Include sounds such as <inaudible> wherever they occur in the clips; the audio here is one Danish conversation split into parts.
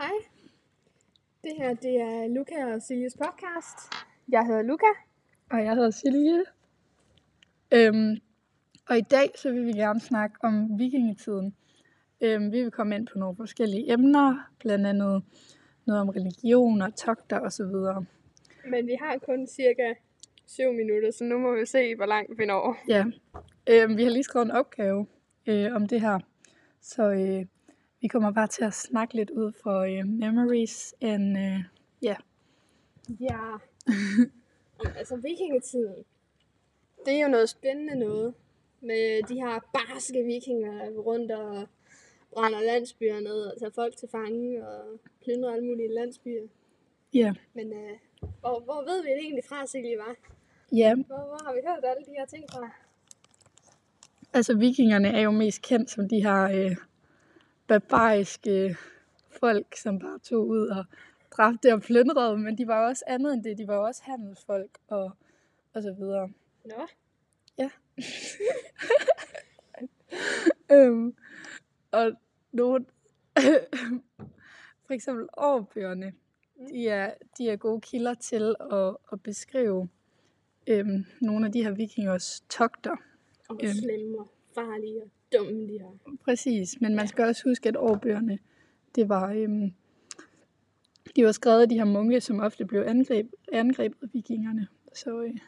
Hej. Det her det er Luca og Siljes podcast. Jeg hedder Luca. Og jeg hedder Silje. Øhm, og i dag så vil vi gerne snakke om vikingetiden. Øhm, vi vil komme ind på nogle forskellige emner, blandt andet noget om religion og togter osv. Men vi har kun cirka 7 minutter, så nu må vi se, hvor langt vi når. Ja, øhm, vi har lige skrevet en opgave øh, om det her, så øh, vi kommer bare til at snakke lidt ud for øh, memories and øh, ja. Ja. altså vikingetiden, det er jo noget spændende noget. Med de her barske vikinger rundt og brænder landsbyer ned og tager folk til fange og plyndrer alle mulige landsbyer. Ja. Men øh, hvor, hvor ved vi det egentlig fra, Silje, var? Ja, Hvor, hvor har vi hørt alle de her ting fra? altså vikingerne er jo mest kendt som de her øh, barbariske folk, som bare tog ud og dræbte og plyndrede, men de var jo også andet end det. De var jo også handelsfolk og, og så videre. Nå, <laughs> Øhm, og nogle, for eksempel årbøgerne, de er, de er gode kilder til at, at beskrive øhm, nogle af de her vikingers togter. og Øhm. Farlige og dumme de er. Præcis, men man skal også huske, at årbøgerne, det var, øhm, de var skrevet af de her munke, som ofte blev angreb, angrebet af vikingerne. Så øh,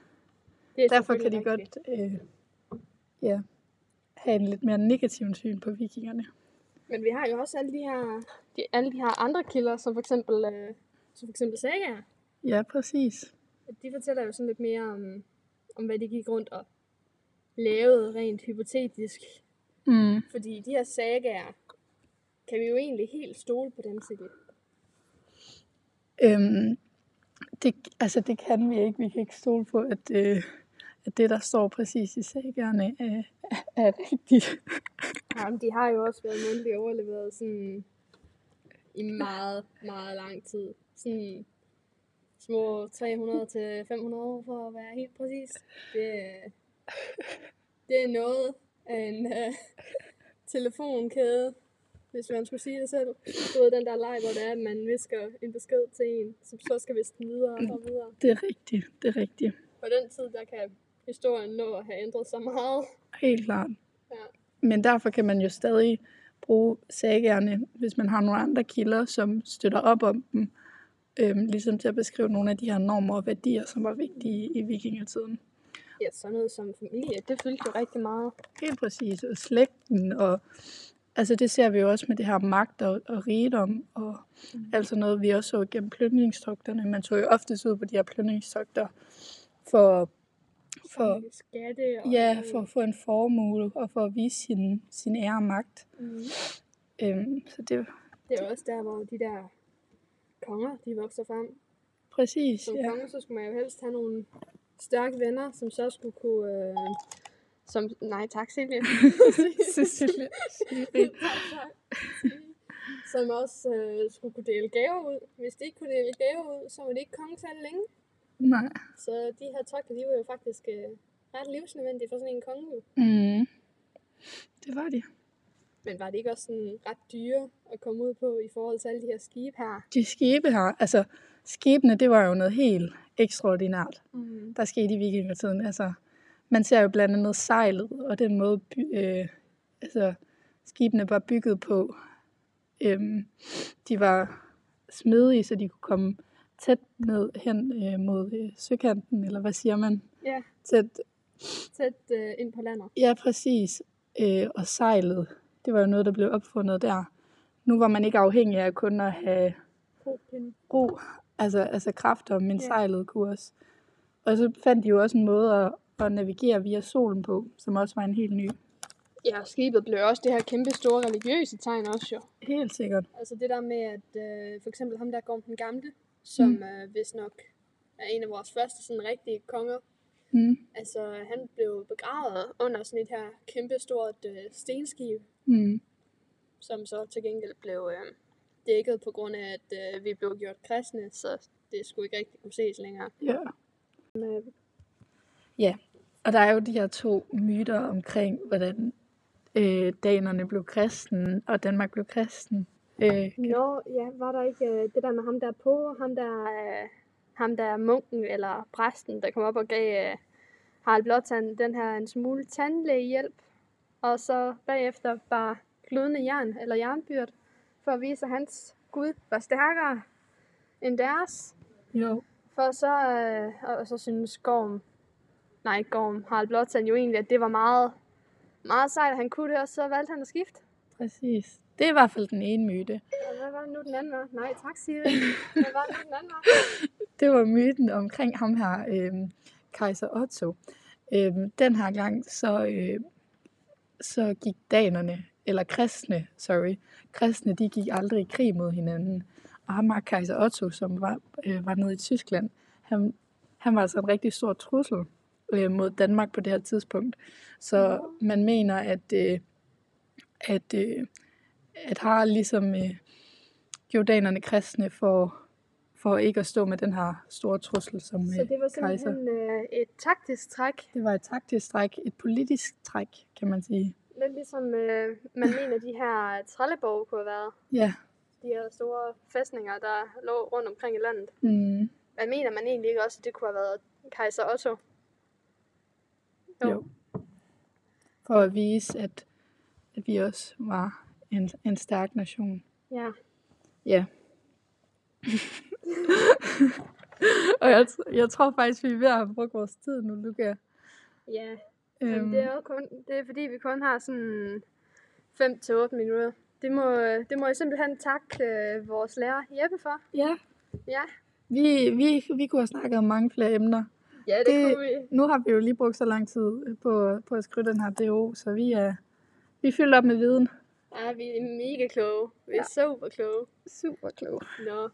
Det er derfor kan de rigtigt. godt øh, ja, have en lidt mere negativ syn på vikingerne. Men vi har jo også alle de her, de, alle de her andre kilder, som for eksempel, øh, som for eksempel sagaer. Ja, præcis. De fortæller jo sådan lidt mere om, om hvad de gik rundt og lavede rent hypotetisk. Mm. Fordi de her sagaer, kan vi jo egentlig helt stole på dem, Silje. Øhm, det, altså det kan vi ikke. Vi kan ikke stole på, at, øh, at det, der står præcis i sagerne, øh, er rigtigt. Jamen, de har jo også været mundtligt overleveret sådan i meget, meget lang tid. Sådan små 300 til 500 år, for at være helt præcis. Det, det er noget af en uh, telefonkæde, hvis man skulle sige det selv. Du ved den der leg, hvor det er, at man visker en besked til en, som så skal viske den videre og videre. Det er rigtigt. Det er rigtigt. På den tid, der kan historien nå at have ændret sig meget. Helt klart. Ja. Men derfor kan man jo stadig bruge sagerne, hvis man har nogle andre kilder, som støtter op om dem. Øhm, ligesom til at beskrive nogle af de her normer og værdier, som var vigtige i vikingetiden. Ja, sådan noget som familie, det fyldte jo rigtig meget. Helt præcis. Og slægten, og altså det ser vi jo også med det her magt og, og rigdom, og mm. altså noget, vi også så gennem plyndringstogterne. Man tog jo oftest ud på de her plyndringstogter for, for, skatte og ja, for at få en formue og for at vise sin, sin ære og magt. Mm. Øhm, så det Det er også der, hvor de der konger, de vokser frem. præcis, Som ja. konge, så skulle man jo helst have nogle stærke venner, som så skulle kunne... Øh, som, nej, tak. <laughs> <laughs> <laughs> Tak, tak. som også øh, skulle kunne dele gaver ud. Hvis de ikke kunne dele gaver ud, så var de ikke konge særlig længe. Nej. Så de her togter, de var jo faktisk øh, ret livsnødvendige for sådan en konge. Mm. Det var de. Men var det ikke også sådan ret dyre at komme ud på i forhold til alle de her skibe her? De skibe her, altså skibene, det var jo noget helt ekstraordinært. Mm. der skete i vikingetiden. Altså, man ser jo blandt andet sejlet, og den måde, by, øh, altså, skibene var bygget på. Øhm, de var smidige, så de kunne komme tæt ned hen øh, mod øh, søkanten, eller hvad siger man? Ja, Tæt, tæt øh, ind på landet. ja, præcis. Øh, og sejlet, det var jo noget, der blev opfundet der. Nu var man ikke afhængig af kun at have Propin. ro, altså, altså kræfter, men sejlet kunne også. Og så fandt de jo også en måde at, at navigere via solen på, som også var en helt ny. Ja, skibet blev også det her kæmpe store religiøse tegn også jo. Helt sikkert. Altså det der med, at øh, for eksempel ham der Gorm den Gamle, som Mm. øh, vist nok er en af vores første sådan rigtige konger. Mm. Altså han blev begravet under sådan et her kæmpe stort øh, stenskib, Mm. som så til gengæld blev øh, dækket på grund af, at øh, vi blev gjort kristne, så det skulle ikke rigtig kunne ses længere. Ja. Men, ja, og der er jo de her to myter omkring, hvordan øh, danerne blev kristen, og Danmark blev kristen. Øh, Nå, ja, var der ikke øh, det der med ham der på, ham der, øh, ham der munken eller præsten, der kom op og gav øh, Harald Blåtand den her en smule tandlægehjælp, og så bagefter bare glødende jern eller jernbyrd, for at vise, at hans Gud var stærkere end deres. jo, For så, øh, og så synes Gorm, nej ikke Gorm, Harald Blåtand jo egentlig, at det var meget, meget sejt, at han kunne det, og så valgte han at skifte. præcis. Det er i hvert fald den ene myte. Og hvad var det nu den anden var? Nej, tak Siri. <laughs> Hvad var det nu den anden var? Det var myten omkring ham her, øh, kejser Otto. Øh, den her gang, så, øh, så gik danerne, eller kristne, sorry, kristne, de gik aldrig i krig mod hinanden. Og ham her, kejser Otto, som var, øh, var nede i Tyskland, han, han var altså en rigtig stor trussel øh, mod Danmark på det her tidspunkt. Så man mener, at, øh, at, øh, at Harald ligesom øh, gjorde danerne kristne for, for ikke at stå med den her store trussel som Så øh, det var kejser. simpelthen øh, et taktisk træk. Det var et taktisk træk, et politisk træk, kan man sige. Lidt ligesom øh, man mener, de her trælleborg kunne have været. Ja. De her store fæstninger, der lå rundt omkring i landet. Mm, Man mener man egentlig ikke også, at det kunne have været kejser Otto? jo. For at vise, at, at vi også var en, en stærk nation. Ja. Ja. <laughs> Og jeg, jeg tror faktisk, vi er ved at have brugt vores tid nu, Luca. Ja, Øhm, Jamen, det er jo kun, det er fordi, vi kun har sådan 5-8 minutter. Det må, det må jeg simpelthen takke øh, vores lærer Jeppe for. ja, Ja, vi, vi, vi kunne have snakket om mange flere emner. ja det, Det- kunne vi. Nu har vi jo lige brugt så lang tid på, på at skrive den her DO, så vi er, vi er fyldt op med viden. Ja, vi er mega kloge. Vi er Ja. super kloge. Super klog. Nå,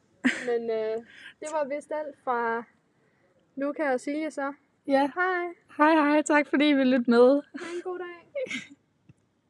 men øh, det var vist alt fra Luca og Silje så. Ja, Hej, hej hej, tak fordi I vil lytte med. ha' en god dag. <laughs>